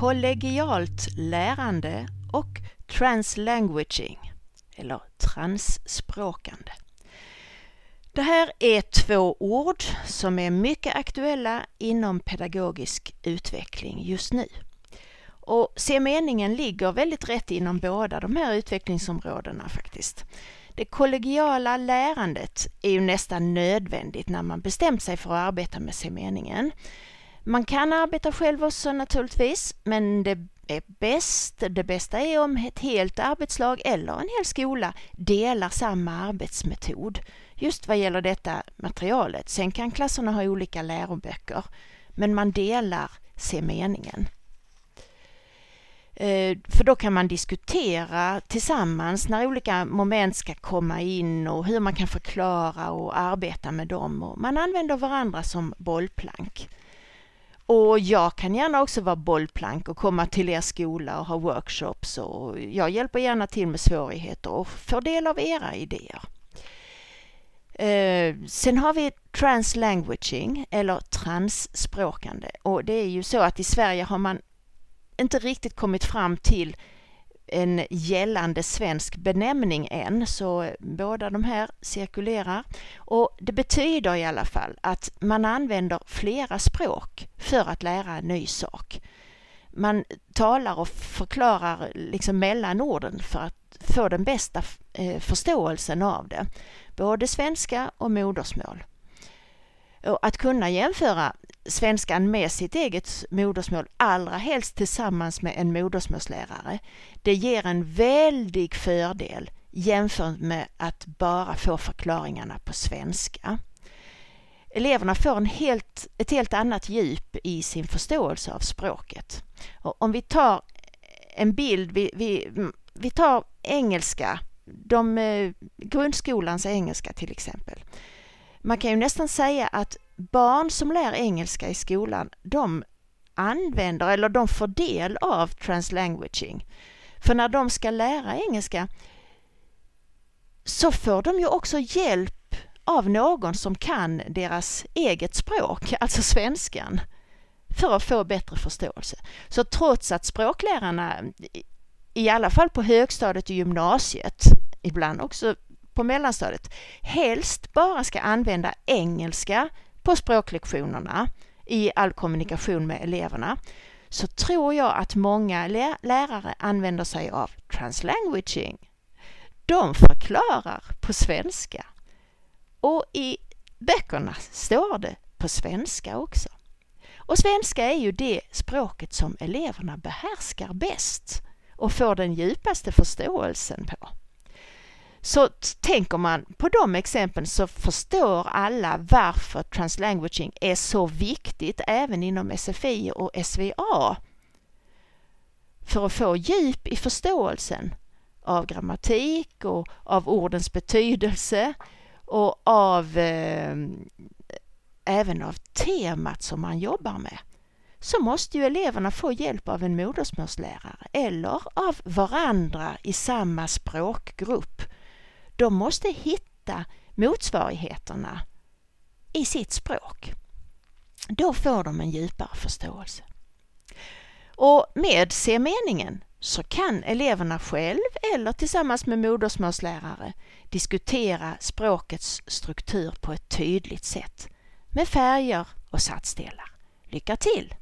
kollegialt lärande och translanguaging, eller transspråkande. Det här är två ord som är mycket aktuella inom pedagogisk utveckling just nu. Och se meningen ligger väldigt rätt inom båda de här utvecklingsområdena faktiskt. Det kollegiala lärandet är ju nästan nödvändigt när man bestämt sig för att arbeta med se meningen. Man kan arbeta själv också naturligtvis, men det är bäst, det bästa är om ett helt arbetslag eller en hel skola delar samma arbetsmetod just vad gäller detta materialet. Sen kan klasserna ha olika läroböcker, men man delar se meningen. Eh, för då kan man diskutera tillsammans när olika moment ska komma in och hur man kan förklara och arbeta med dem. Och man använder varandra som bollplank. Och jag kan gärna också vara bollplank och komma till er skola och ha workshops och jag hjälper gärna till med svårigheter och får del av era idéer. Eh, sen har vi translanguaging eller transspråkande och det är ju så att i Sverige har man inte riktigt kommit fram till en gällande svensk benämning än, så båda de här cirkulerar. Och det betyder i alla fall att man använder flera språk för att lära en ny sak. Man talar och förklarar liksom mellan orden för att få den bästa eh, förståelsen av det. Både svenska och modersmål. Och att kunna jämföra svenskan med sitt eget modersmål, allra helst tillsammans med en modersmålslärare, det ger en väldig fördel jämfört med att bara få förklaringarna på svenska. Eleverna får en helt, ett helt annat djup i sin förståelse av språket. Och om vi tar en bild, vi, vi, vi tar engelska, de, eh, grundskolans engelska till exempel. Man kan ju nästan säga att barn som lär engelska i skolan, de använder eller de får del av translanguaging. För när de ska lära engelska så får de ju också hjälp av någon som kan deras eget språk, alltså svenskan, för att få bättre förståelse. Så trots att språklärarna, i alla fall på högstadiet och gymnasiet, ibland också på mellanstadiet, helst bara ska använda engelska på språklektionerna i all kommunikation med eleverna så tror jag att många lärare använder sig av translanguaging. De förklarar på svenska och i böckerna står det på svenska också. Och svenska är ju det språket som eleverna behärskar bäst och får den djupaste förståelsen på. Så tänker man på de exemplen så förstår alla varför translanguaging är så viktigt även inom SFI och SVA. För att få djup i förståelsen av grammatik och av ordens betydelse och av eh, även av temat som man jobbar med så måste ju eleverna få hjälp av en modersmålslärare eller av varandra i samma språkgrupp de måste hitta motsvarigheterna i sitt språk. Då får de en djupare förståelse. Och med se meningen så kan eleverna själv eller tillsammans med modersmålslärare diskutera språkets struktur på ett tydligt sätt med färger och satsdelar. Lycka till!